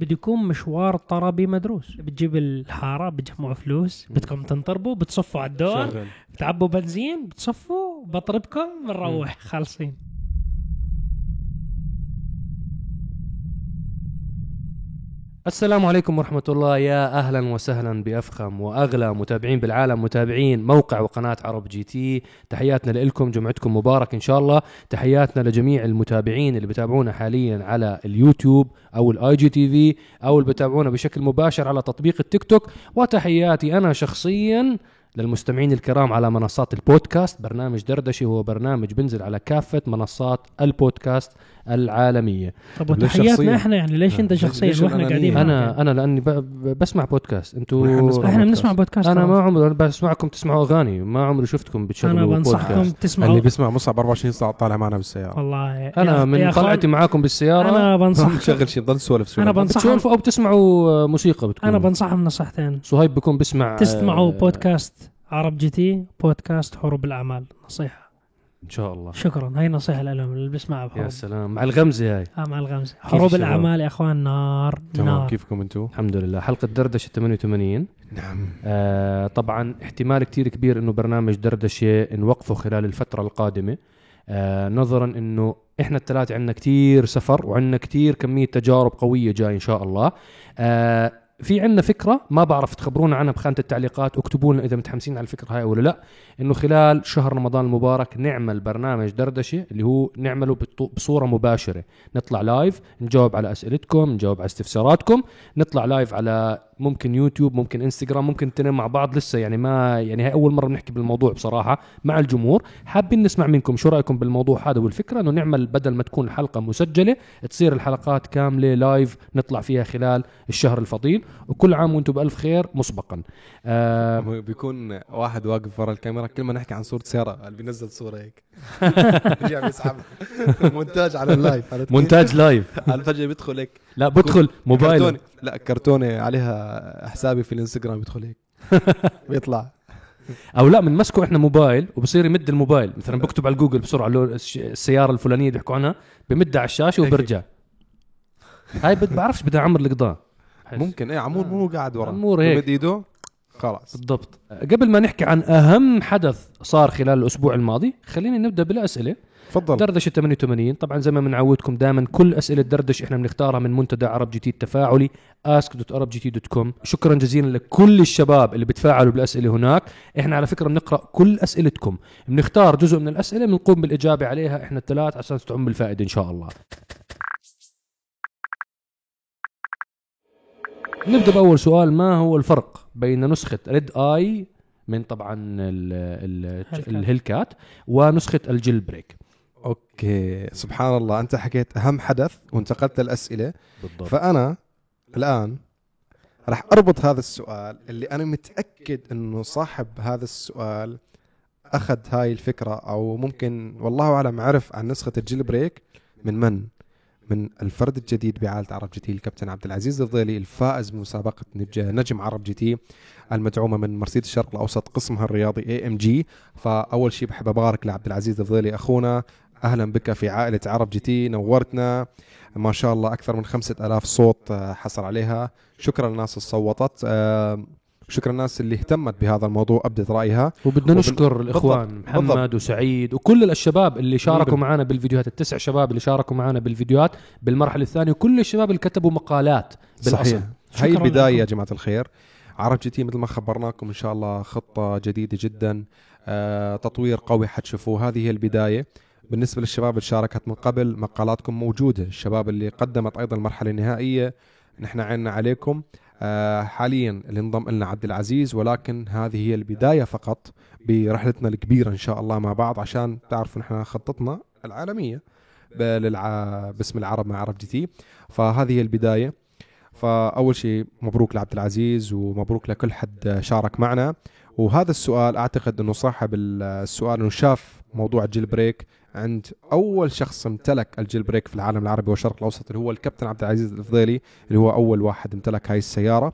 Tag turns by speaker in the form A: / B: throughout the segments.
A: بده يكون مشوار طربي مدروس. بتجيب الحارة بتجمعوا فلوس بدكم تنطربوا بتصفوا على الدور
B: شغل.
A: بتعبوا بنزين بتصفوا بطربكم بنروح خالصين.
B: السلام عليكم ورحمة الله. يا أهلا وسهلا بأفخم وأغلى متابعين بالعالم متابعين موقع وقناة عرب جي تي. تحياتنا لكم جمعتكم مبارك إن شاء الله. تحياتنا لجميع المتابعين اللي بتابعونا حاليا على اليوتيوب أو ال IGTV أو اللي بتابعونا بشكل مباشر على تطبيق التيك توك. وتحياتي أنا شخصيا للمستمعين الكرام على منصات البودكاست. برنامج دردشة هو برنامج بنزل على كافة منصات البودكاست. العالمية.
A: طب وتحياتنا؟ إحنا يعني؟ ليش أنت
C: ليش-
A: شخصيا
C: وإحنا؟
A: قاعدين؟
B: أنا أنا لأني ب- ب- بسمع بودكاست.
C: أنتوا
B: إحنا
C: بنسمع
A: بودكاست.
B: أنا ما. عمري أنا بسمعكم تسمعوا أغاني. ما عمري شفتكم
A: أنا
B: بتشغلوا
A: بنصحكم
B: بودكاست.
A: تسمعوا
C: اللي بيسمع مصعب 24 ساعة طالع معنا بالسيارة.
A: والله أنا
B: من طلعتي معاكم بالسيارة.
A: أنا
C: ما
A: بنصح
C: بنشغل شيء بضل سولف
A: أنا
C: سولف
A: بنصح-
B: بتسولفوا أو بتسمعوا موسيقى بتكون.
A: أنا بنصحهم نصيحتين.
B: صهيب بيكون بسمع
A: تسمعوا
B: آه،
A: بودكاست عرب جي تي بودكاست حروب الأعمال. نصيحة.
B: إن شاء الله.
A: شكرا. هاي نصيحة لهم اللي بيسمعها
B: يا
A: بحروب.
B: سلام. مع الغمزة هاي.
A: آه مع الغمزة. حروب؟ الأعمال يا أخوان نار
C: تمام.
A: نار.
C: كيفكم أنتم؟
B: الحمد لله. حلقة دردشة 88
C: نعم.
B: آه طبعا احتمال كتير كبير إنه برنامج دردشة نوقفه خلال الفترة القادمة. آه نظرا إنه إحنا الثلاثة عندنا كتير سفر وعندنا كتير كمية تجارب قوية جاي إن شاء الله. آه في عندنا فكرة ما بعرف تخبرونا عنها بخانة التعليقات اكتبوا لنا إذا متحمسين على الفكرة هاي ولا لا إنه خلال شهر رمضان المبارك نعمل برنامج دردشة اللي هو نعمله بصورة مباشرة. نطلع live نجاوب على أسئلتكم نجاوب على استفساراتكم نطلع live على ممكن يوتيوب ممكن إنستغرام ممكن اثنين مع بعض لسه. يعني ما يعني هاي أول مرة بنحكي بالموضوع بصراحة مع الجمهور. حابين نسمع منكم شو رأيكم بالموضوع هذا والفكرة إنه نعمل بدل ما تكون الحلقة مسجلة تصير الحلقات كاملة live نطلع فيها خلال الشهر الفضيل. وكل عام وأنتم بألف خير مسبقا. آه
C: بيكون واحد واقف ورا الكاميرا كل ما نحكي عن صورة سيارة اللي بينزل صورة هيك. رجع بيسحبها مونتاج على ال live؟
B: مونتاج live
C: على فجاه بيدخل هيك.
B: لا بدخل موبايل.
C: لا كرتونة عليها حسابي في الإنستغرام يدخل هيك. بيطلع.
B: أو لا بنمسكه إحنا موبايل وبصير يمد الموبايل. مثلا بكتب على جوجل بسرعة السيارة الفلانية اللي بيحكوا عنها بمدها على الشاشة وبرجع. هاي بعرفش بدها عمر القضاء.
C: ممكن. إيه عمور مو قاعد ورا.
B: عمور هيك.
C: بمد إيده خلاص.
B: بالضبط. قبل ما نحكي عن أهم حدث صار خلال الأسبوع الماضي خلينا نبدأ بالأسئلة.
C: تفضل.
B: دردشه 88 طبعا زي ما بنعودكم دائما كل أسئلة دردش إحنا بنختارها من منتدى عرب جي تي التفاعلي ask.arabgt.com شكرا جزيلا لكل الشباب اللي بتفاعلوا بالأسئلة هناك. إحنا على فكرة بنقرأ كل أسئلتكم. بنختار جزء من الأسئلة بنقوم بالإجابة عليها. إحنا الثلاث عشان تعم بالفائدة إن شاء الله. نبدأ بأول سؤال. ما هو الفرق بين نسخة Redeye من طبعا ال ال
A: Hellcat.
B: ال Hellcat ونسخة ال
C: Jailbreak؟ okay. سبحان الله. أنت حكيت أهم حدث وانتقلت الاسئله
B: بالضبط.
C: فأنا الآن راح أربط هذا السؤال اللي أنا متأكد إنه صاحب هذا السؤال أخذ هاي الفكرة أو ممكن والله أعلم عرف عن نسخة ال Jailbreak من من؟ من الفرد الجديد بعائلة عرب جي تي الكابتن عبد العزيز الفضيلي الفائز بمسابقه نج- نجم عرب جي تي المدعومة من مرسيدس الشرق الأوسط قسمها الرياضي AMG فأول شيء بحب أبارك لعبد العزيز الفضيلي أخونا. أهلا بك في عائلة عرب جي تي. نورتنا. ما شاء الله أكثر من خمسة ألاف صوت آه، حصل عليها. شكرا للناس اللي صوتت. آه، شكرا للناس اللي اهتمت بهذا الموضوع أبدت رأيها.
B: وبدنا
C: وبال-
B: نشكر الإخوان
C: بالضبط،
B: محمد
C: بالضبط.
B: وسعيد وكل الشباب اللي شاركوا معنا بالفيديوهات التسع شباب اللي شاركوا معنا بالفيديوهات. بالمرحلة الثانية وكل الشباب اللي كتبوا مقالات بالأصل.
C: صحيح. هي
A: البداية.
C: يا جماعة الخير. عرب جي تي مثل ما خبرناكم إن شاء الله خطة جديدة جدا آه، تطوير قوي حتشوفوه. هذه هي البداية. بالنسبة للشباب اللي شاركت من قبل مقالاتكم موجودة. الشباب اللي قدمت أيضا المرحله النهائيه نحن عنا عليكم. آه، حاليا اللي انضم لنا عبد العزيز ولكن هذه هي البداية فقط برحلتنا الكبيرة إن شاء الله مع بعض عشان تعرفوا نحن خطتنا للع... باسم العرب مع عرب جي تي. فهذه هي البداية. فأول شيء مبروك لعبد العزيز ومبروك لكل حد شارك معنا. وهذا السؤال أعتقد إنه صاحب السؤال إنه شاف موضوع ال Jailbreak. عند أول شخص امتلك ال Jailbreak في العالم العربي والشرق الأوسط اللي هو الكابتن عبد العزيز الفضيلي اللي هو أول واحد امتلك هاي السيارة.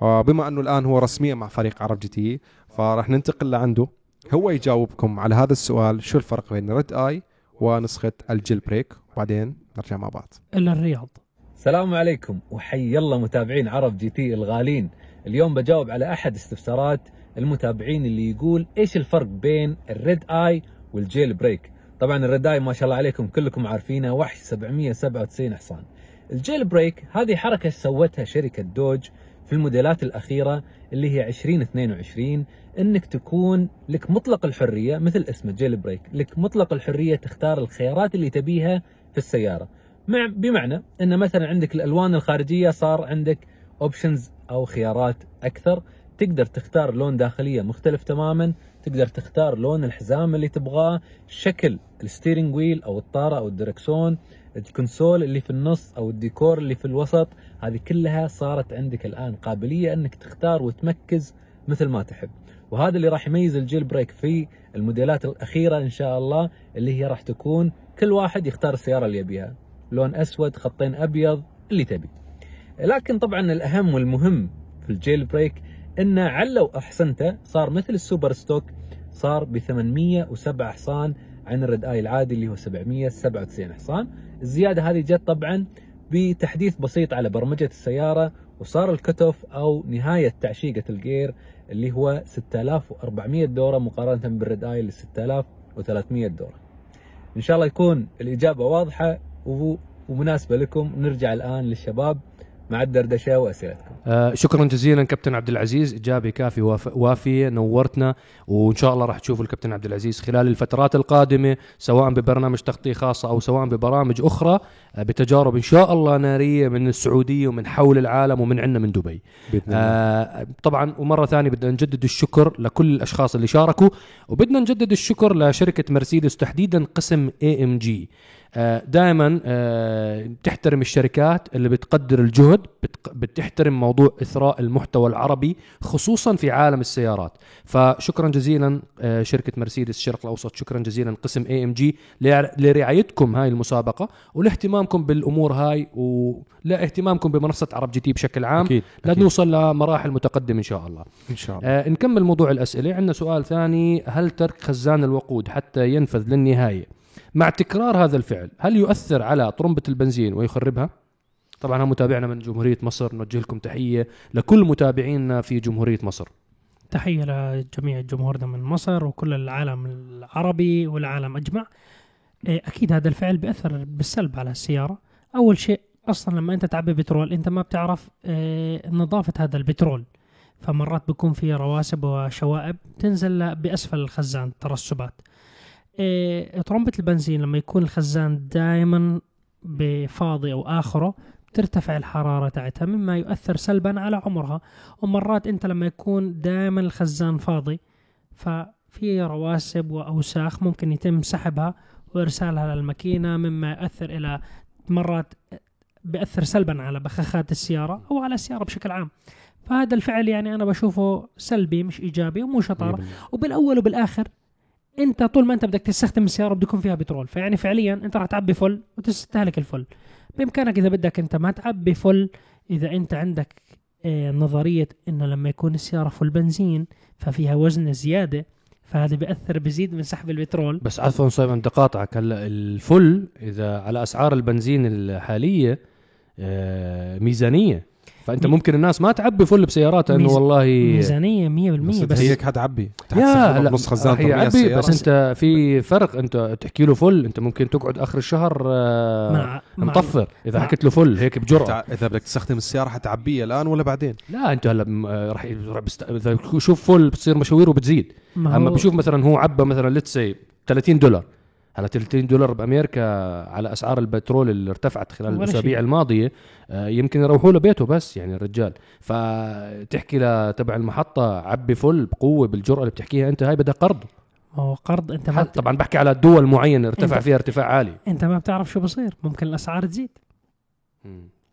C: وبما إنه الآن هو رسميا مع فريق عرب جي تي فراح ننتقل لعنده. هو يجاوبكم على هذا السؤال شو الفرق بين Redeye ونسخة ال Jailbreak؟ وبعدين نرجع مع بعض.
A: إلى الرياض.
D: السلام عليكم وحي الله متابعين عرب جي تي الغالين. اليوم بجاوب على أحد استفسارات المتابعين اللي يقول إيش الفرق بين ال Redeye وال Jailbreak؟ طبعا ال Redeye ما شاء الله عليكم كلكم عارفينه وحش 797 حصان ال Jailbreak هذه حركة سوتها شركة دوج في الموديلات الأخيرة اللي هي 2022 إنك تكون لك مطلق الحرية مثل اسمه Jailbreak. لك مطلق الحرية تختار الخيارات اللي تبيها في السيارة. مع بمعنى إن مثلا عندك الألوان الخارجية صار عندك options أو خيارات أكثر. تقدر تختار لون داخلية مختلف تماما تقدر تختار لون الحزام اللي تبغاه شكل ال steering wheel أو الطارة أو الدركسون الكونسول اللي في النص أو الديكور اللي في الوسط هذه كلها صارت عندك الآن قابلية إنك تختار وت mix مثل ما تحب. وهذا اللي راح يميز ال Jailbreak في الموديلات الأخيرة إن شاء الله اللي هي راح تكون كل واحد يختار السيارة اللي يبيها. لون أسود خطين أبيض اللي تبي. لكن طبعا الأهم والمهم في ال Jailbreak انه علوا أحصنته صار مثل ال Super Stock صار ب 807 حصان عن ال Redeye العادي اللي هو 797 حصان الزيادة هذه جت طبعا بتحديث بسيط على برمجة السيارة وصار ال cut-off أو نهاية تعشيقة الجير اللي هو 6400 دورة مقارنة بال Redeye اللي 6300 دورة. إن شاء الله يكون الإجابة واضحة ومناسبة لكم. نرجع الآن للشباب. مع الدردشه وأسئلتكم.
B: آه شكرا جزيلا كابتن عبد العزيز. إجابة كافية واف- وافية نورتنا وإن شاء الله راح تشوفوا الكابتن عبد العزيز خلال الفترات القادمة سواء ببرنامج تغطيه خاصه أو سواء ببرامج أخرى آه بتجارب إن شاء الله نارية من السعودية ومن حول العالم ومن عندنا من دبي.
C: بإذن الله.
B: آه طبعا ومرة ثانية بدنا نجدد الشكر لكل الأشخاص اللي شاركوا وبدنا نجدد الشكر لشركة مرسيدس تحديدا قسم AMG دائما بتحترم الشركات اللي بتقدر الجهد بتحترم موضوع إثراء المحتوى العربي خصوصا في عالم السيارات. فشكرا جزيلا آه، شركة مرسيدس الشرق الأوسط. شكرا جزيلا قسم AMG لرعايتكم هاي المسابقة ولاهتمامكم بالأمور هاي ولاهتمامكم بمنصة عرب جي تي بشكل عام.
C: أكيد.
B: لنوصل لمراحل متقدمة إن شاء الله.
C: إن شاء الله.
B: آه نكمل موضوع الأسئلة. عندنا سؤال ثاني. هل ترك خزان الوقود حتى ينفذ للنهاية؟ مع تكرار هذا الفعل هل يؤثر على طرمبة البنزين ويخربها؟ طبعا متابعنا من جمهورية مصر نوجه لكم تحية لكل متابعينا في جمهورية مصر.
A: تحية لجميع جمهورنا من مصر وكل العالم العربي والعالم أجمع. إيه، أكيد هذا الفعل بيأثر بالسلب على السيارة. أول شيء أصلا لما أنت تعبي بترول أنت ما بتعرف إيه، نظافة هذا البترول. فمرات بيكون في رواسب وشوائب تنزل بأسفل الخزان ترسبات. إيه، طرمبة البنزين لما يكون الخزان دائما بفاضي أو آخره ترتفع الحرارة تاعتها مما يؤثر سلبا على عمرها. ومرات أنت لما يكون دائما الخزان فاضي ففي رواسب وأوساخ ممكن يتم سحبها وإرسالها للماكينة مما يؤثر إلى مرات بيأثر سلبا على بخاخات السيارة أو على السيارة بشكل عام. فهذا الفعل يعني أنا بشوفه سلبي مش إيجابي ومو شطارة. وبالأول وبالآخر انت طول ما انت بدك تستخدم السيارة بده يكون فيها بترول فيعني فعليا انت راح تعبي فل وتستهلك الفل. بإمكانك إذا بدك أنت ما تعبي فل إذا أنت عندك آه، نظرية إنه لما يكون السيارة فل بنزين ففيها وزن زيادة فهذا بيأثر بزيد من سحب البترول.
B: بس عفوا صايب انت قاطعك هلا الفل إذا على أسعار البنزين الحالية آه، ميزانية.
A: فأنت
B: ممكن الناس ما تعبي فل بسياراتها إنه
A: ميز-
B: والله
A: ميزانية 100%
C: بس,
A: بس.
C: هيك حتعبي
B: يا لا
C: نص خزان
B: يعبي
C: السيارة.
B: بس أنت في فرق أنت تحكي له فل أنت ممكن تقعد آخر الشهر آه،
A: مع مع-
B: مطفر. إذا
A: مع-
B: حكيت له فل هيك بجرأه
C: اذا بدك تستخدم السيارة حتعبيها الآن ولا بعدين؟
B: لا أنت هلا آه، بست... إذا شوف فل بتصير مشاوير وبتزيد.
A: ما أما
B: بشوف مثلا هو عبى مثلا لتسي 30 دولار. هلا 30 دولار بأمريكا على أسعار البترول اللي ارتفعت خلال
A: الأسابيع.
B: الماضية آه، يمكن يروحوا له بيته بس يعني الرجال. فتحكي لتبع المحطة عبي فل بقوة بالجرأة اللي بتحكيها أنت هاي بدها قرض.
A: ما هو قرض أنت ما.
B: طبعا بحكي على دول معينة ارتفع فيها ارتفاع عالي.
A: أنت ما بتعرف شو بصير ممكن الأسعار تزيد.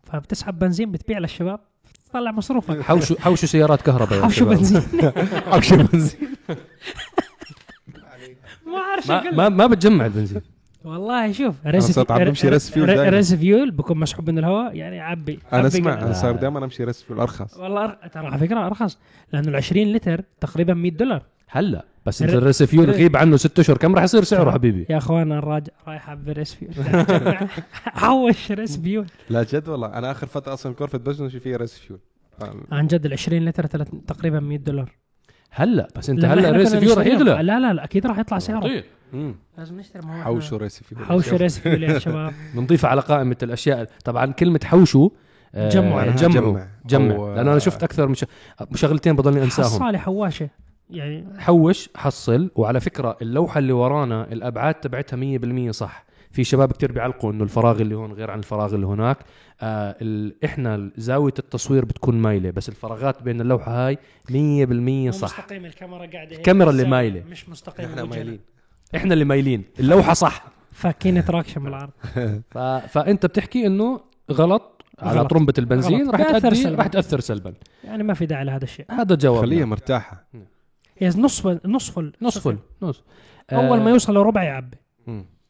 A: فبتسحب بنزين بتبيع للشباب تطلع مصروفك.
B: حوشوا حوشوا سيارات كهرباء يا
A: حوشوا. بنزين.
B: حوشوا بنزين.
A: ما أعرف شو
B: ما, ما ما بتجمع البنزين
A: والله شوف
C: race fuel دايماً.
A: race fuel بكون مسحوب من الهواء يعني عبي
C: أنا
A: أسمع
C: أنا صار دائما أمشي race fuel أرخص
A: والله أر... ترى على فكرة أرخص لأنه ال 20 لتر تقريبا 100 دولار.
B: هلا بس أنت
A: الر-
B: ال race fuel
A: الر-
B: غيب عنه ست أشهر كم راح يصير سعره حبيبي؟
A: يا أخوان الراجع رايح ب race fuel حوش race fuel
C: لا جد والله أنا آخر فترة أصلا بس نمشي فيها race fuel ف-
A: عن جد ال 20 لتر تقريبا 100 دولار.
B: هلا بس انت هلا راح
A: نشتريهم-
B: يغلى
A: لا لا لا أكيد راح يطلع سعره
B: طيب.
A: لازم نشتري هو
C: حوشوا race fuel
A: حوشوا race fuel يا شباب.
B: بنضيفها على قائمة الأشياء. طبعا كلمة حوشوا آه،
A: جمعوا.
B: جمعوا
C: جمع.
B: جمع.
C: أو-
B: لأنه أنا شفت أكثر من شغلتين بضلني أنساهم.
A: حصالة حواشة. يعني
B: حوش حصل. وعلى فكرة اللوحة اللي ورانا الأبعاد تبعتها 100% صح. في شباب كتير بيعلقوا إنه الفراغ اللي هون غير عن الفراغ اللي هناك. آه ال... إحنا زاوية التصوير بتكون مايلة بس الفراغات بين اللوحة هاي 100% صح.
A: مستقيم الكاميرا قاعدة هيك
B: الكاميرا اللي
A: بالزاوية،
B: مايلة.
A: مش مستقيم إحنا.
C: مايلين.
B: إحنا اللي مايلين. اللوحة صح.
A: فاكين traction بالعرض.
B: ف... فأنت بتحكي إنه غلط على
A: غلط.
B: طرمبة البنزين
A: غلط.
B: راح تؤدي
A: سلباً.
B: راح تأثر سلبا.
A: يعني ما في داعي لهذا الشيء.
B: هذا جواب
C: خليها مرتاحة.
A: هي نصف نصف
B: نصف full نص
A: أول
B: آه،
A: ما يوصل لربع يعبي.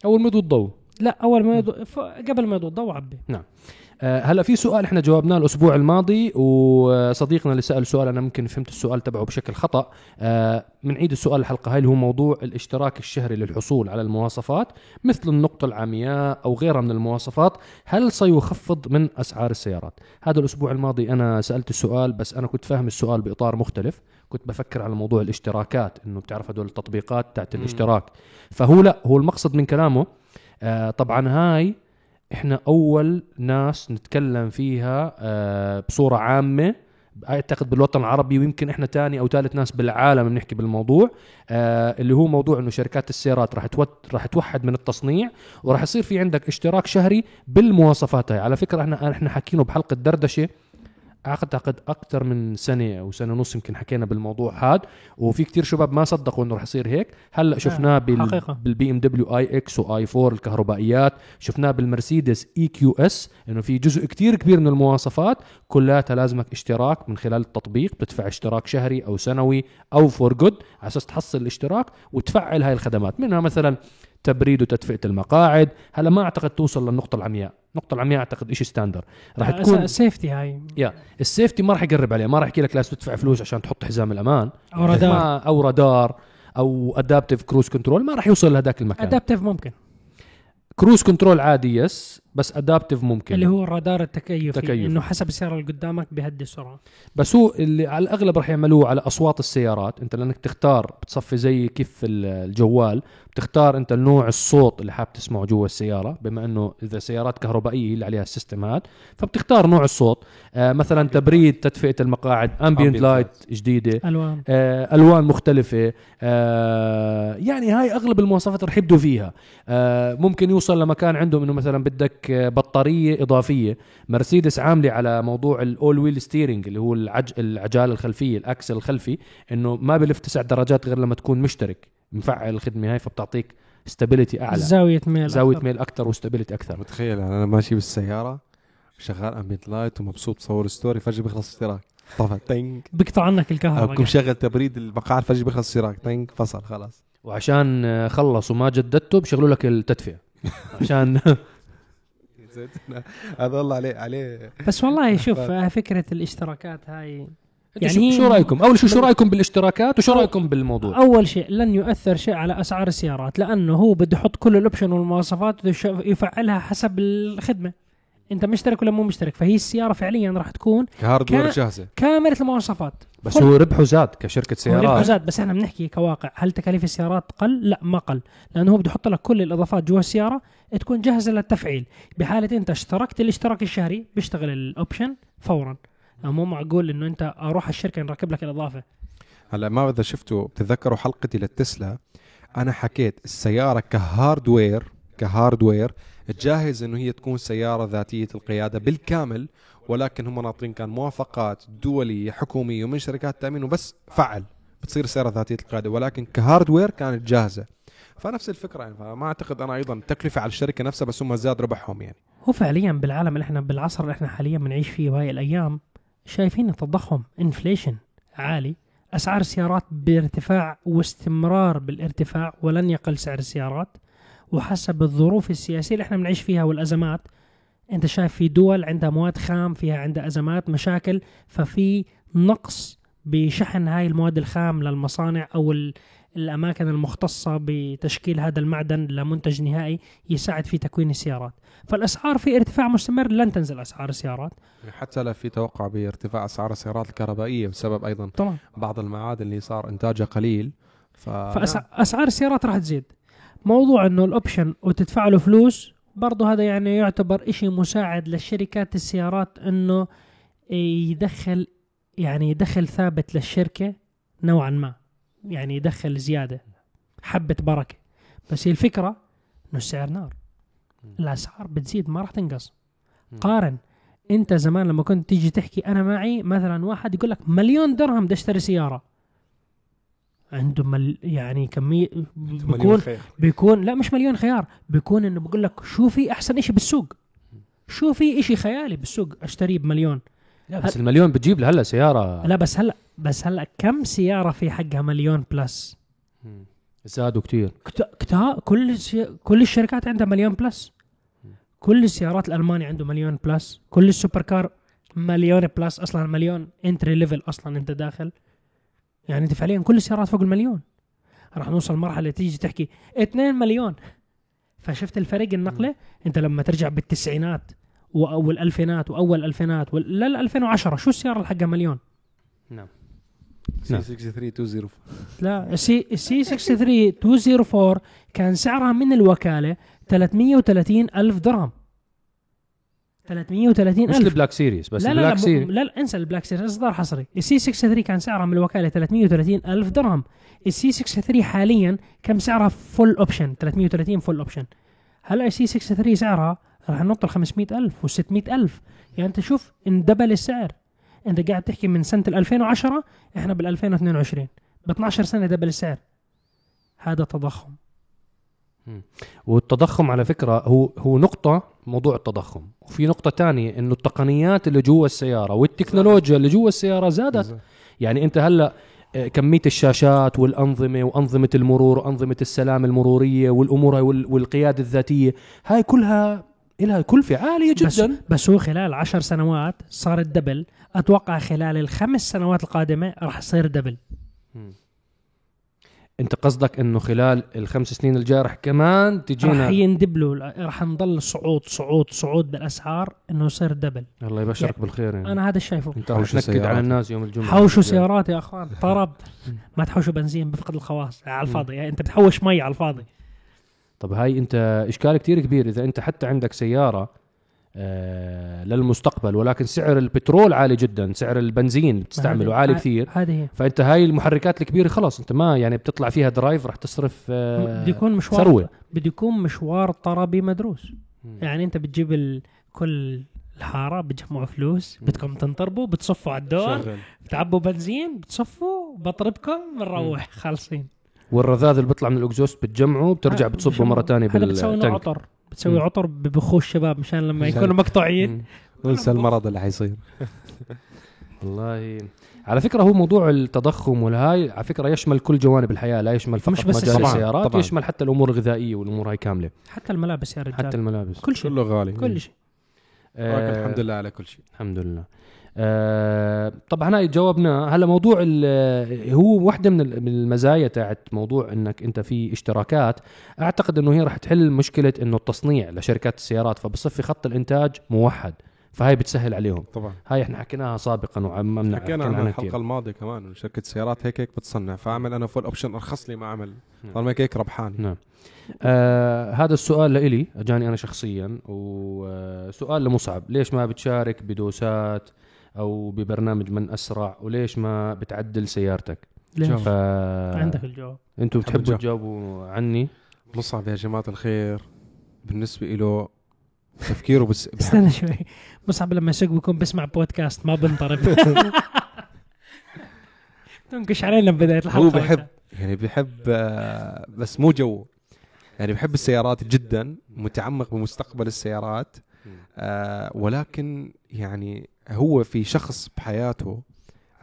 B: أول ما يضوي الضوء
A: لا أول ما يضو... ف... قبل ما يضو الضوء عبي.
B: آه، هلا في سؤال إحنا جاوبناه الأسبوع الماضي وصديقنا اللي سأل سؤال أنا ممكن فهمت السؤال تبعه بشكل خطأ. آه، بنعيد السؤال الحلقة هاي اللي هو موضوع الاشتراك الشهري للحصول على المواصفات مثل النقطة العمياء أو غيرها من المواصفات هل سيخفض من أسعار السيارات؟ هذا الأسبوع الماضي أنا سألت السؤال بس أنا كنت فاهم السؤال بإطار مختلف. كنت بفكر على موضوع الاشتراكات إنه بتعرف هدول التطبيقات تاعت. الاشتراك فهو لا هو المقصد من كلامه آه، طبعا هاي إحنا أول ناس نتكلم فيها آه، بصورة عامة أعتقد بالوطن العربي ويمكن إحنا تاني أو ثالث ناس بالعالم بنحكي بالموضوع آه اللي هو موضوع إنه شركات السيارات راح راح توحد من التصنيع وراح يصير في عندك اشتراك شهري بالمواصفات هاي على فكرة إحنا إحنا حكينه بحلقة دردشة أعتقد أكثر من سنة أو سنة ونص يمكن حكينا بالموضوع هذا وفي كتير شباب ما صدقوا إنه رح يصير هيك. هلأ شفناه بال. بال BMW iX و i4 الكهربائيات شفناه بالمرسيدس EQS إنه في جزء كتير كبير من المواصفات كلها لازمك اشتراك من خلال التطبيق. بتدفع اشتراك شهري أو سنوي أو for good على أساس تحصل الاشتراك وتفعل هاي الخدمات. منها مثلا تبريد وتدفئة المقاعد. هلا ما أعتقد توصل للنقطة العمياء. النقطه العمياء أعتقد شيء standard راح تكون
A: safety هاي.
B: يا ال safety ما راح يقرب عليه ما راح يحكي لك لازم تدفع فلوس عشان تحط حزام الأمان.
A: أو رادار.
B: أو رادار أو adaptive cruise control ما راح يوصل لهذاك المكان.
A: adaptive ممكن.
B: cruise control عادي yes بس adaptive ممكن.
A: اللي هو الرادار التكيفي
B: تكيفي.
A: إنه حسب السياره اللي قدامك بيهدي السرعه
B: بس هو اللي على الأغلب راح يعملوه على أصوات السيارات. أنت لأنك تختار بتصفي زي كيف ال- الجوال بتختار أنت نوع الصوت اللي حاب تسمعه جوا السيارة. بما إنه إذا سيارات كهربائية اللي عليها ال system هذا فبتختار نوع الصوت. آه مثلا تبريد تدفئة المقاعد
C: ambient
B: light جديدة.
A: ألوان.
B: آه، ألوان مختلفة. آه، يعني هاي أغلب المواصفات رح يبدوا فيها. آه، ممكن يوصل لمكان عندهم إنه مثلا بدك آه، بطارية إضافية. مرسيدس عاملة على موضوع ال all-wheel steering اللي هو العج... العجالة الخلفية ال axle الخلفي إنه ما بلف تسع درجات غير لما تكون مشترك. مفعل الخدمة هاي فبتعطيك stability أعلى.
A: زاوية ميل
B: زاوية
A: أكثر.
B: ميل أكثر و stability أكثر.
C: متخيل يعني أنا ماشي بالسيارة شغال ambient light ومبسوط صور story فجأة بيخلص اشتراك طفى تنج
A: بيقطع عنك الكهرباء
C: بكون شغل تبريد المقاعد فجأة بيخلص اشتراك تنج فصل خلاص.
B: وعشان خلص وما جددته بشغلوا لك التدفئة. عشان
C: هذا والله عليه عليه
A: بس والله شوف آه، فكرة الاشتراكات هاي
B: يعني شو, رأيكم؟ أول شيء شو رأيكم بالاشتراكات وشو رأيكم بالموضوع؟
A: أول شيء لن يؤثر شيء على أسعار السيارات لأنه هو بده يحط كل ال option والمواصفات يفعلها حسب الخدمة. انت مشترك ولا مو مشترك فهي السيارة فعليا راح تكون
C: ك
A: hardware
C: جاهزة.
A: كامله المواصفات.
B: بس هو ربحه زاد كشركة
A: هو ربحه
B: سيارات.
A: زاد بس إحنا بنحكي كواقع. هل تكاليف السيارات قل؟ لا ما قل. لأنه هو بده يحط لك كل الإضافات جوا السيارة تكون جاهزة للتفعيل. بحالة انت اشتركت الاشتراك الشهري بيشتغل ال option فورا. مو معقول إنه انت أروح الشركة نركب لك الإضافة.
C: هلا ما اذا شفتوا بتتذكروا حلقتي للتسلا؟ أنا حكيت السيارة ك hardware ك hardware جاهز إنه هي تكون سيارة ذاتية القيادة بالكامل ولكن هم ناطرين كان موافقات دولية حكومية ومن شركات تأمين وبس فعل بتصير سيارة ذاتية القيادة ولكن ك hardware كانت جاهزة. فنفس الفكرة يعني فما أعتقد أنا أيضا التكلفه على الشركة نفسها بس هم زاد ربحهم يعني.
A: هو فعليا بالعالم اللي إحنا بالعصر اللي إحنا حاليا بنعيش فيه وهي الأيام شايفين التضخم انفليشن عالي أسعار السيارات بارتفاع واستمرار بالارتفاع ولن يقل سعر السيارات. وحسب الظروف السياسية اللي إحنا بنعيش فيها والأزمات انت شايف في دول عندها مواد خام فيها عندها أزمات مشاكل ففي نقص بشحن هاي المواد الخام للمصانع أو ال- الأماكن المختصة بتشكيل هذا المعدن لمنتج نهائي يساعد في تكوين السيارات. فالأسعار في ارتفاع مستمر لن تنزل أسعار السيارات.
C: حتى لا في توقع بارتفاع أسعار السيارات الكهربائية بسبب أيضا
A: طبعا.
C: بعض المعادن اللي صار إنتاجها قليل ف
A: فاسعار السيارات راح تزيد. موضوع إنه الاوبشن وتدفع له فلوس برضه هذا يعني يعتبر إشي مساعد للشركات السيارات إنه يدخل يعني يدخل ثابت للشركة نوعا ما يعني يدخل زيادة حبة بركة. بس هي الفكرة إنه السعر نار. الأسعار بتزيد ما راح تنقص. قارن. أنت زمان لما كنت تيجي تحكي أنا معي مثلا واحد يقول لك مليون درهم بدي اشتري سيارة. عنده مل يعني كمية بيكون بيكون لا مش مليون خيار بيكون إنه بقول لك شو في أحسن إشي بالسوق؟ شو في إشي خيالي بالسوق أشتريه بمليون؟
B: لا بس المليون بتجيب لهلا سيارة.
A: لا بس هلا بس هلا كم سيارة في حقها مليون بلس.
B: زادوا كتير.
A: كتا كتا كل السي... كل الشركات عندها مليون plus. كل السيارات الالماني عنده مليون plus. كل ال super car مليون plus أصلا مليون entry level أصلا أنت داخل. يعني أنت فعليا كل السيارات فوق المليون. راح نوصل مرحله تيجي تحكي 2 مليون. فشفت الفرق النقلة؟ أنت لما ترجع بالتسعينات والألفينات وأول ألفينات وال- لا 2010 شو السيارة اللي حقها مليون؟
B: نعم.
C: سي 6320
A: لا السي السي 63204 كان سعرها من الوكالة 330 ألف درهم. 330
B: مش
A: ألف.
B: ال Black Series بس
A: لا لا
B: ال Black
A: لا,
B: Series
A: لا لا انسى ال Black Series اصدار حصري؟ ال C 63 كان سعرها من الوكالة 330 ألف درهم. ال C 63 حاليا كم سعرها full option 330 full option هلا ال C 63 سعرها راح ننط ل 500 ألف و600 ألف. يعني أنت شوف ان double السعر. أنت قاعد تحكي من سنة 2010 إحنا بال 2022 ب 12 سنة double السعر. هذا تضخم.
B: والتضخم على فكرة هو هو نقطة موضوع التضخم. وفي نقطة تانية إنه التقنيات اللي جوا السيارة والتكنولوجيا اللي جوا السيارة زادت. يعني أنت هلأ آه، كمية الشاشات والأنظمة وأنظمة المرور وأنظمة السلام المرورية والأمور والقيادة الذاتية هاي كلها لها كلفه عالية
A: بس,
B: جدا.
A: بس هو خلال عشر سنوات صارت double أتوقع خلال الخمس سنوات القادمة راح يصير double.
B: انت قصدك انه خلال الخمس سنين الجاية رح كمان
A: راح
B: تجينا
A: يندبلوا راح نضل صعود صعود صعود بالأسعار إنه يصير double
B: الله يبشرك بالخير يعني.
A: أنا هذا شايفه.
B: أنت
C: حوشوا
B: رح تنكد
C: سيارات.
B: على الناس يوم الجمعة.
A: حوشوا سيارات يا أخوان. طرب. ما تحوشوا بنزين بفقد الخواص. على الفاضي. يعني أنت بتحوش مي على الفاضي.
B: طب هاي أنت إشكال كتير كبير. إذا أنت حتى عندك سيارة للمستقبل ولكن سعر البترول عالي جدا سعر البنزين بتستعمله عالي كثير.
A: هذه هي.
B: فأنت هاي المحركات الكبيرة خلاص أنت ما يعني بتطلع فيها درايف رح تصرف آه
A: بده يكون مشوار
B: ثروة.
A: بده يكون مشوار طربي مدروس.
B: مم.
A: يعني أنت بتجيب ال... كل الحارة بتجمعوا فلوس بدكم تنطربوا بتصفوا على الدور بتعبوا بنزين بتصفوا بطربكم بنروح. خالصين.
B: والرذاذ اللي بيطلع من ال exhaust بتجمعه بترجع
A: هذا
B: بتصبه مرة ثانية
A: هذا بتسوي له
B: بال tank
A: عطر. بتسوي
B: مم.
A: عطر ببخوه الشباب مشان لما يكونوا مقطوعين.
B: مم.
C: ونسى المرض اللي حيصير.
B: والله. على فكرة هو موضوع التضخم والهاي على فكرة يشمل كل جوانب الحياة لا يشمل فقط
A: مش بس
B: مجال
A: السيارات.
B: السيارات
C: طبعاً.
B: يشمل حتى الأمور الغذائية والأمور هاي كاملة.
A: حتى الملابس يا رجال.
B: حتى الملابس.
A: كل شيء.
C: كله غالي.
A: كل شيء.
B: آه،
C: الحمد لله على كل شيء.
B: الحمد لله. آه طبعا هاي جاوبنا. هلا موضوع ال- هو واحدة من ال- من المزايا تاعت موضوع إنك أنت في اشتراكات. أعتقد إنه هي راح تحل مشكلة إنه التصنيع لشركات السيارات فبصفي خط الإنتاج موحد فهاي بتسهل عليهم.
C: طبعا.
B: هاي إحنا حكيناها سابقا وعممنا
C: حكينا عنها الحلقة الماضية كمان شركة سيارات هيك هيك بتصنع فأعمل أنا full option أرخص لي ما أعمل. طالما هيك هيك ربحاني.
B: نعم. آه هذا السؤال لإلي أجاني أنا شخصيا وسؤال لمصعب. ليش ما بتشارك بدوسات أو ببرنامج من أسرع وليش ما بتعدل سيارتك؟
A: ليش؟
B: ف
A: عندك الجواب.
B: أنتم
C: حب
B: بتحبوا
C: الجو.
B: تجاوبوا عني؟
C: مصعب يا جماعة الخير. بالنسبة له تفكيره بس
A: استنى شوي. مصعب لما يسوق بيكون بيسمع بودكاست ما بنطرب. تنقش علينا ببداية الحلقة.
C: هو بحب يعني بحب آه، بس مو جو. يعني بحب السيارات جدا متعمق بمستقبل السيارات. آه، ولكن يعني هو في شخص بحياته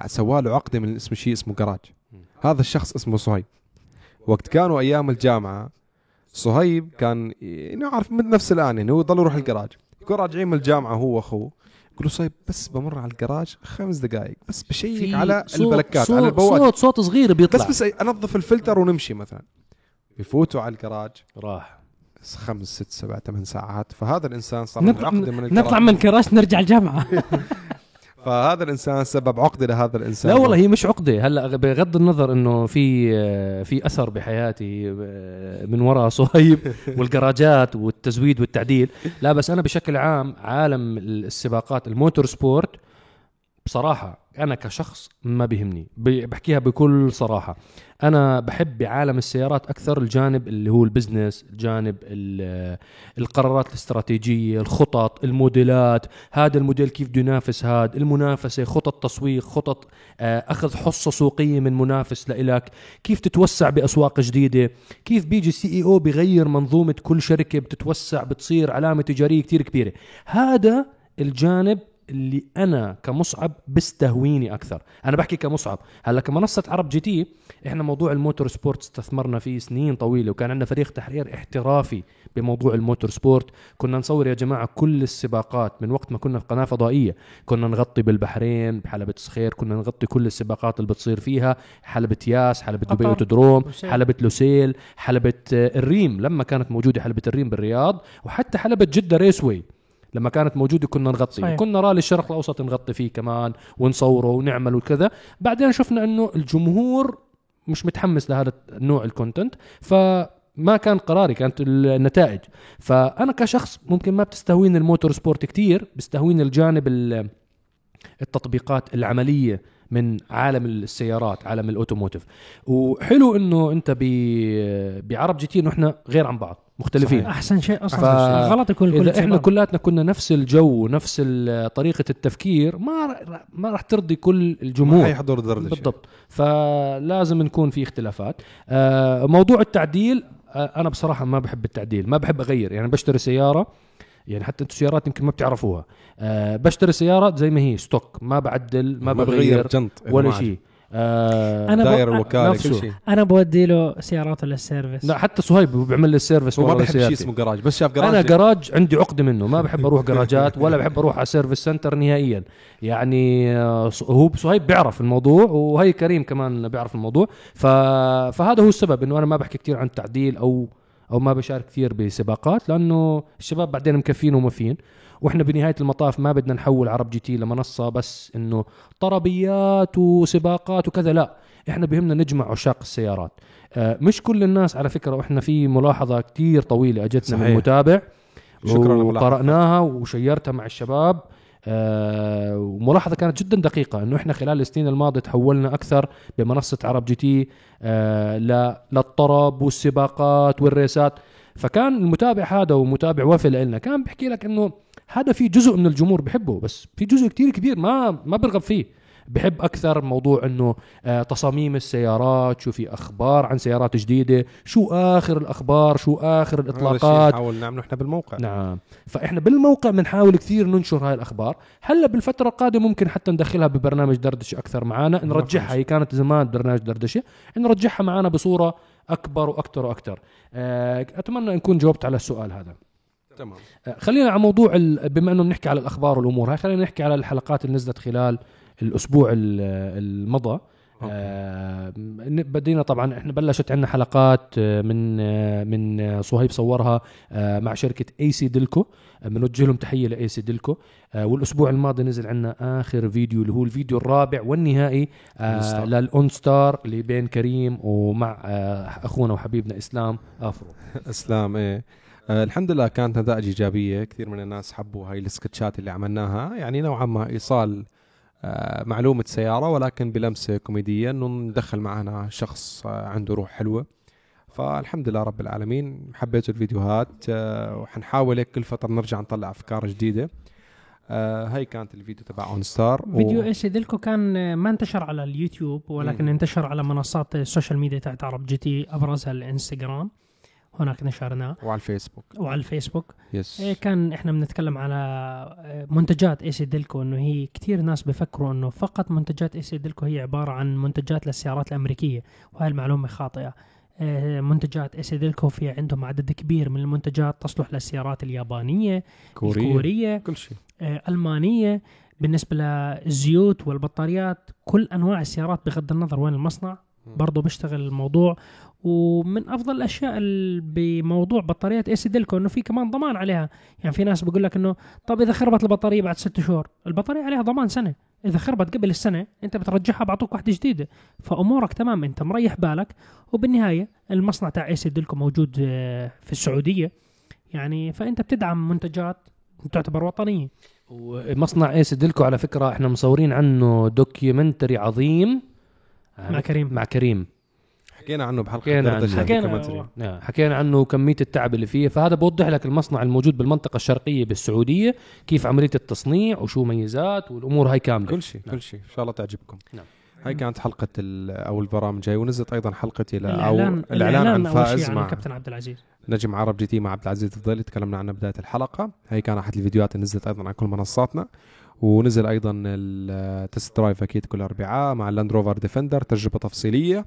C: سواله عقده من اسم شيء اسمه جراج هذا الشخص اسمه صهيب. وقت كانوا أيام الجامعة صهيب كان نعرف من نفس الآن يعني هو ضل يروح الجراج يكون راجعين من الجامعة هو وأخوه. قول له صايب بس بمر على الجراج خمس دقائق بس بشيك على
B: صوت-
C: البلكات
B: صوت
C: على البوابات
B: صوت صوت صغير بيطلع.
C: بس بس أنظف الفلتر ونمشي مثلا. بيفوتوا على الجراج
B: راح.
C: خمس ست سبع ثمان ساعات. فهذا الإنسان صار
A: نطلع,
C: عقده من
A: نطلع من الكراش نرجع الجامعة.
C: فهذا الإنسان سبب عقده لهذا الإنسان.
B: لا والله هي مش عقدة. هلأ بغض النظر إنه في في أثر بحياتي من وراء صهيب والجراجات والتزويد والتعديل. لا بس أنا بشكل عام عالم السباقات ال motorsport بصراحة أنا كشخص ما بيهمني. بحكيها بكل صراحة. أنا بحب بعالم السيارات أكثر الجانب اللي هو ال business الجانب ال- القرارات الاستراتيجية الخطط الموديلات. هذا الموديل كيف بده ينافس هذا المنافسة خطط تسويق خطط آه، أخذ حصة سوقية من منافس لإلك. كيف تتوسع بأسواق جديدة؟ كيف بيجي CEO بغير منظومة كل شركة؟ بتتوسع بتصير علامة تجارية كتير كبيرة. هذا الجانب اللي أنا كمصعب بيستهويني أكثر. أنا بحكي كمصعب. هلأ كمنصة عرب جي تي إحنا موضوع ال motorsport استثمرنا فيه سنين طويلة وكان عندنا فريق تحرير احترافي بموضوع ال motorsport. كنا نصور يا جماعة كل السباقات من وقت ما كنا في قناة فضائية. كنا نغطي بالبحرين بحلبة صخير كنا نغطي كل السباقات اللي بتصير فيها حلبة ياس حلبة دبي اوتودروم
A: لوسيل.
B: حلبة لوسيل حلبة الريم. لما كانت موجودة حلبة الريم بالرياض وحتى حلبة جدة ريسوي. لما كانت موجودة كنا نغطي
A: صحيح.
B: كنا رالي الشرق الأوسط نغطي فيه كمان ونصوره ونعمل وكذا. بعدين شفنا أنه الجمهور مش متحمس لهذا النوع ال content فما كان قراري كانت النتائج. فأنا كشخص ممكن ما بتستهويني ال motorsport كتير بيستهويني الجانب ال- التطبيقات العملية من عالم السيارات عالم ال automotive. وحلو إنه أنت بعرب جي تي إنه إحنا غير عن بعض. مختلفين.
C: صحيح.
A: أحسن شيء أصلا.
B: ف-
A: غلط يكون كل
B: إذا
A: إحنا.
B: كلاتنا كنا نفس الجو نفس ال- طريقة التفكير ما ر- ما راح ترضي كل
C: ما
B: الجمهور
C: حيحضر دردشه
B: بالضبط. فلازم نكون في اختلافات. آه، موضوع التعديل آه، أنا بصراحة ما بحب التعديل ما بحب أغير. يعني بشتري سيارة يعني حتى أنتم سيارات يمكن ما بتعرفوها. أه بشتري سيارات زي ما هي stock ما بعدل ما بغير
C: جنط.
B: ولا شيء.
A: أنا ب-
C: داير
B: الوكالة.
C: كل شيء.
A: أنا بودي له سياراته لل service
B: لا حتى صهيب بيعمل لي ال service
C: هو ما
B: ورا
C: بيحب شيء. اسمه جراج بس شاف جراج
B: أنا جراج عندي عقدة منه ما بحب أروح جراجات ولا بحب أروح على service center نهائيا. يعني آه، هو صهيب بيعرف الموضوع وهي كريم كمان بيعرف الموضوع. ف... فهذا هو السبب إنه أنا ما بحكي كثير عن تعديل أو أو ما بشارك كثير بسباقات لأنه الشباب بعدين مكفين ومفين وإحنا بنهاية المطاف ما بدنا نحول عرب جي تي لمنصة بس إنه طربيات وسباقات وكذا لا إحنا بهمنا نجمع عشاق السيارات آه، مش كل الناس على فكرة وإحنا في ملاحظة كتير طويلة أجتنا من
C: صحيح.
B: متابع
C: شكراً.
B: وقرأناها وشيرتها مع الشباب آه وملاحظة كانت جدا دقيقة إنه إحنا خلال السنين الماضية تحولنا أكثر بمنصة عرب جي تي آه للطرب والسباقات وال races ات. فكان المتابع هذا ومتابع وفي لنا كان بيحكي لك إنه هذا في جزء من الجمهور بحبه بس في جزء كتير كبير ما ما برغب فيه. بحب أكثر موضوع إنه آه تصاميم السيارات شو في أخبار عن سيارات جديدة شو آخر الأخبار شو
C: آخر
B: الإطلاقات.
C: نحاول نعمله إحنا بالموقع.
B: نعم. فإحنا بالموقع بنحاول كثير ننشر هاي الأخبار. هلأ بالفترة القادمة ممكن حتى ندخلها ببرنامج دردشة أكثر معنا نرجعها هي كانت زمان برنامج دردشة. نرجعها معنا بصورة أكبر وأكثر وأكثر. آه، أتمنى نكون جاوبت على السؤال هذا.
C: تمام.
B: آه، خلينا على موضوع بما إنه بنحكي على الأخبار والأمور هاي خلينا نحكي على الحلقات اللي نزلت خلال الأسبوع ال- المضى. آه بدينا طبعا إحنا بلشت عندنا حلقات آه، من آه، من صهيب صورها آه، مع شركة AC Delco بنوجه لهم تحية ل AC Delco والأسبوع الماضي نزل عندنا آخر فيديو اللي هو الفيديو الرابع والنهائي آه. للأون ستار اللي بين كريم ومع آه أخونا وحبيبنا إسلام
C: آفرو. إسلام إيه. الحمد لله كانت نتائج إيجابية. كثير من الناس حبوا هاي السكتشات اللي عملناها. يعني نوعا ما إيصال آه معلومة سيارة ولكن بلمسه كوميدية إنه ندخل معنا شخص آه عنده روح حلوة. فالحمد لله رب العالمين حبيتوا الفيديوهات آه وحنحاول هيك كل فترة نرجع نطلع أفكار جديدة. آه هاي كانت الفيديو تبع OnStar
A: فيديو إيش؟ Delco كان ما انتشر على اليوتيوب ولكن. انتشر على منصات ال social media تاعت عرب جي تي أبرزها الإنستغرام. هناك نشرناه
C: وعلى الفيسبوك.
A: وعلى الفيسبوك.
C: yes
A: إيه كان إحنا بنتكلم على آه، منتجات AC Delco إنه هي كثير ناس بفكروا إنه فقط منتجات AC Delco هي عبارة عن منتجات للسيارات الأمريكية وهي المعلومة خاطئة. آه، منتجات AC Delco في عندهم عدد كبير من المنتجات تصلح للسيارات اليابانية
C: كورية
A: الكورية
C: كل شيء.
A: آه، ألمانية. بالنسبة للزيوت والبطاريات كل أنواع السيارات بغض النظر وين المصنع برضه بيشتغل الموضوع. ومن أفضل الأشياء ال- بموضوع بطاريات ايسي ديلكو إنه في كمان ضمان عليها. يعني في ناس بيقول لك إنه طب إذا خربت البطارية بعد ست شهور البطارية عليها ضمان سنة. إذا خربت قبل السنة أنت بترجعها بعطوك واحدة جديدة. فأمورك تمام أنت مريح بالك. وبالنهاية المصنع تاع ايسي ديلكو موجود آه، في السعودية. يعني فأنت بتدعم منتجات تعتبر وطنية.
B: ومصنع AC Delco على فكرة إحنا مصورين عنه documentary عظيم.
A: مع كريم.
B: مع كريم.
C: حكينا عنه بحلقة
B: حكينا عنه.
A: حكينا.
B: نعم، حكينا عنه كميه التعب اللي فيه. فهذا بوضح لك المصنع الموجود بالمنطقة الشرقية بالسعودية كيف عملية التصنيع وشو ميزات والأمور هاي كاملة.
C: كل شيء
B: نعم.
C: كل شيء. إن شاء الله تعجبكم.
B: نعم.
C: هاي كانت حلقة ال- أو البرامج هاي. ونزلت أيضا حلقتي ل- أو
A: الاعلان
C: الإعلان عن فائز
A: عن
C: مع
A: كابتن عبد العزيز.
C: نجم عرب جي تي مع عبد العزيز الفضيلي تكلمنا عنه بداية الحلقة. هي كان أحد الفيديوهات اللي نزلت أيضا على كل منصاتنا. ونزل أيضا ال test drive أكيد كل أربعاء مع اللاند روفر ديفندر تجربة تفصيلية.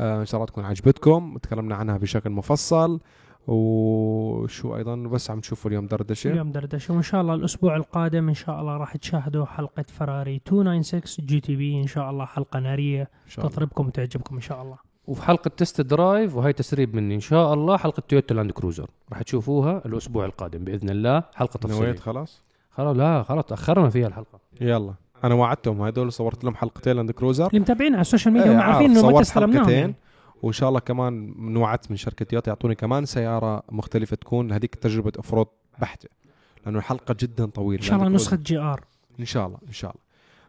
C: إن شاء الله تكون عجبتكم. تكلمنا عنها بشكل مفصل. وشو أيضا؟ بس عم تشوفوا اليوم دردشة.
A: اليوم دردشة. وإن شاء الله الأسبوع القادم إن شاء الله راح تشاهدوا حلقة فراري 296 GTB. إن شاء الله حلقة نارية
C: إن شاء الله.
A: تطربكم وتعجبكم إن شاء الله.
B: وفي حلقة test drive وهي تسريب مني إن شاء الله حلقة تويوتا لاند كروزر. راح تشوفوها الأسبوع القادم بإذن الله. حلقة تفصيلية.
C: نويت خلاص؟
B: خلاص لا خلاص تأخرنا فيها الحلقة.
C: يلا. أنا وعدتهم هدول صورت لهم حلقتين لاند كروزر
A: اللي متابعين على ال social media
C: إيه،
A: هم عارفين
C: عارف،
A: انه
C: صورت
A: استلمناهم.
C: وإن شاء الله كمان من وعدت من شركة تويوتا يعطوني كمان سيارة مختلفة تكون هذيك تجربة off-road بحتة لأنه الحلقة جدا طويلة.
A: إن شاء الله نسخة GR.
C: إن شاء الله إن شاء الله.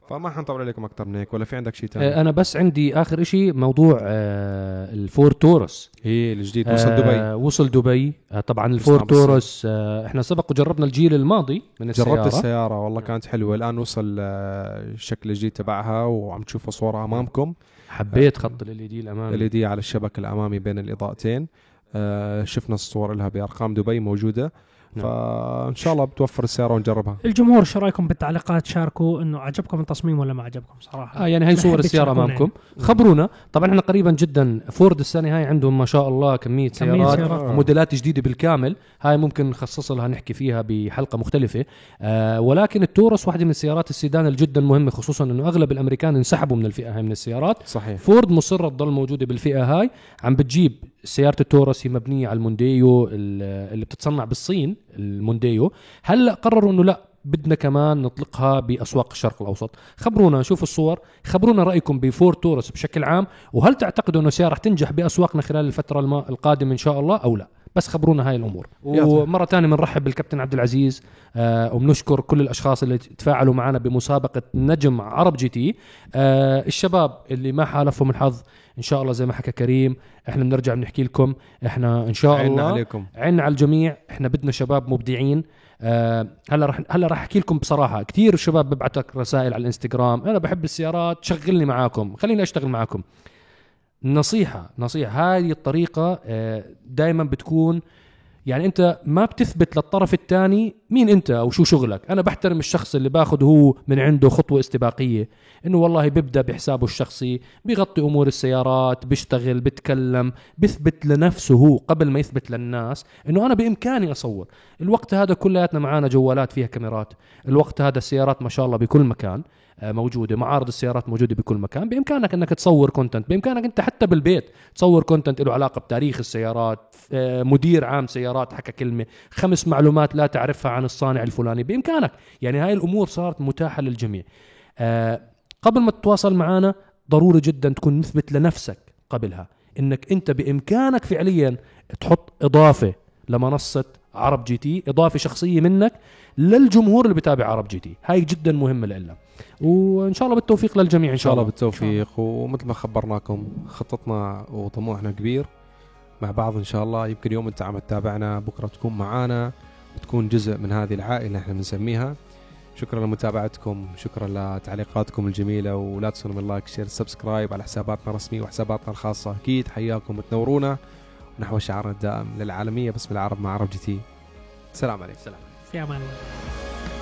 C: فما حنطول عليكم أكثر من هيك ولا في عندك شيء ثاني
B: آه، أنا بس عندي آخر شيء موضوع آه، الفور تورس.
C: هي الجديد وصل دبي.
B: آه وصل دبي. طبعا الفور. تورس إحنا سبق وجربنا الجيل الماضي من السياره
C: جربت السيارة. والله كانت حلوة. الآن وصل الشكل الجديد تبعها وعم تشوفوا صورها أمامكم.
B: حبيت خط ال دي الأمامي.
C: ال دي على الشبك الأمامي بين الإضاءتين. شفنا الصور لها بأرقام دبي موجودة.
B: نعم.
C: فإن شاء الله بتوفر السيارة ونجربها.
A: الجمهور شو رأيكم بالتعليقات؟ شاركوا إنه عجبكم التصميم ولا ما عجبكم صراحة؟
B: آه يعني هي صور
A: السيارة
B: أمامكم؟ خبرونا. طبعا إحنا قريبا جدا فورد السنة هاي عندهم ما شاء الله كمية
A: كمية
B: سيارات
A: سيارات.
B: وموديلات جديدة بالكامل. هاي ممكن نخصص لها نحكي فيها بحلقة مختلفة. آه ولكن التورس واحدة من السيارات السيدان الجدا مهمه خصوصا إنه أغلب الأمريكان انسحبوا من الفئة هاي من السيارات.
C: صحيح.
B: فورد مصرة تضل موجودة بالفئة هاي. عم بتجيب سيارة التورس هي مبنية على المونديو ال- اللي بتتصنع بالصين المونديو. هلا قرروا إنه لا بدنا كمان نطلقها بأسواق الشرق الأوسط. خبرونا شوفوا الصور. خبرونا رأيكم بفورد تورس بشكل عام وهل تعتقدوا إنه سياره رح تنجح بأسواقنا خلال الفترة القادمة إن شاء الله أو لا؟ بس خبرونا هاي
C: الأمور.
B: ومرة ثانية بنرحب بالكابتن عبد العزيز آه وبنشكر كل الأشخاص اللي تفاعلوا معنا بمسابقة نجم عرب جي تي. آه الشباب اللي ما حالفهم الحظ إن شاء الله زي ما حكى كريم إحنا بنرجع بنحكي لكم إحنا إن شاء
C: عنا
B: الله
C: عليكم.
B: عنا على الجميع إحنا بدنا شباب مبدعين. آه هلا رح هلا رح أحكي لكم بصراحة كثير شباب ببعتك رسائل على الإنستغرام أنا بحب السيارات شغلني معاكم خليني أشتغل معاكم. نصيحة نصيحة هذه الطريقة دائما بتكون يعني أنت ما بتثبت للطرف الثاني مين أنت أو شو شغلك. أنا بحترم الشخص اللي باخذ هو من عنده خطوة استباقية. إنه والله بيبدأ بحسابه الشخصي بيغطي أمور السيارات بيشتغل بيتكلم بيثبت لنفسه هو قبل ما يثبت للناس إنه أنا بإمكاني أصور. الوقت هذا كلياتنا معانا جوالات فيها كاميرات. الوقت هذا السيارات ما شاء الله بكل مكان. موجودة. معارض السيارات موجودة بكل مكان. بإمكانك أنك تصور content بإمكانك أنت حتى بالبيت تصور content له علاقة بتاريخ السيارات آه، مدير عام سيارات حكى كلمة خمس معلومات لا تعرفها عن الصانع الفلاني. بإمكانك يعني هاي الأمور صارت متاحة للجميع. آه، قبل ما تتواصل معنا ضروري جدا تكون مثبت لنفسك قبلها. إنك أنت بإمكانك فعليا تحط إضافة لمنصة عرب جي تي إضافة شخصية منك للجمهور اللي بتابع عرب جي تي. هاي جدا مهمة لنا وإن شاء الله بالتوفيق للجميع
C: إن
B: شاء
C: شاء الله بالتوفيق. ومثل ما خبرناكم خطتنا وطموحنا كبير مع بعض إن شاء الله. يمكن يوم أنت عم تتابعنا بكرة تكون معانا وتكون جزء من هذه العائلة اللي إحنا بنسميها. شكرا لمتابعتكم شكرا لتعليقاتكم الجميلة ولا تنسوا من like share subscribe على حساباتنا الرسمية وحساباتنا الخاصة. أكيد حياكم وتنورونا. ونحو شعارنا الدائم للعالمية باسم العرب مع عرب جي تي. سلام عليكم.
B: سلام.
A: في أمان الله.